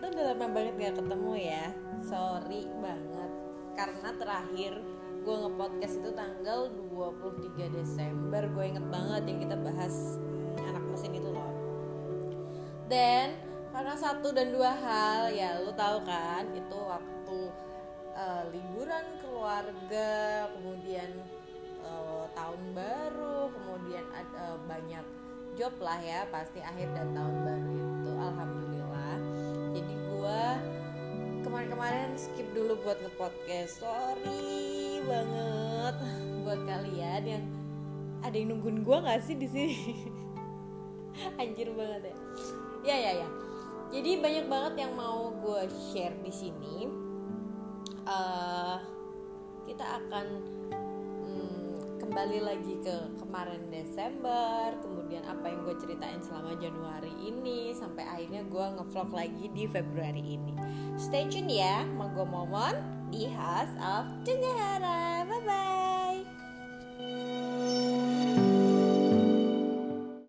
lama banget gak ketemu ya. Sorry banget. Karena terakhir gue nge-podcast itu tanggal 23 Desember. Gue inget banget yang kita bahas hmm, anak mesin itu loh Dan karena satu dan dua hal ya lu tahu kan Itu waktu uh, liburan keluarga Kemudian uh, tahun baru Kemudian ada uh, banyak job lah ya pasti akhir dan tahun baru itu kemarin-kemarin skip dulu buat nge-podcast. Sorry banget buat kalian yang ada yang nungguin gue nggak sih di sini? Anjir banget ya. Ya ya ya. Jadi banyak banget yang mau gue share di sini. Uh, kita akan kembali lagi ke kemarin Desember kemudian apa yang gue ceritain selama Januari ini sampai akhirnya gue ngevlog lagi di Februari ini. Stay tune ya mau gue momon di House of Tunggahara bye bye